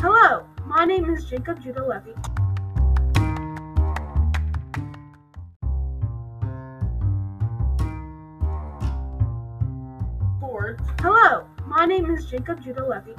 Hello, my name is Jacob Judah Levy. Hello, my name is Jacob Judah Levy.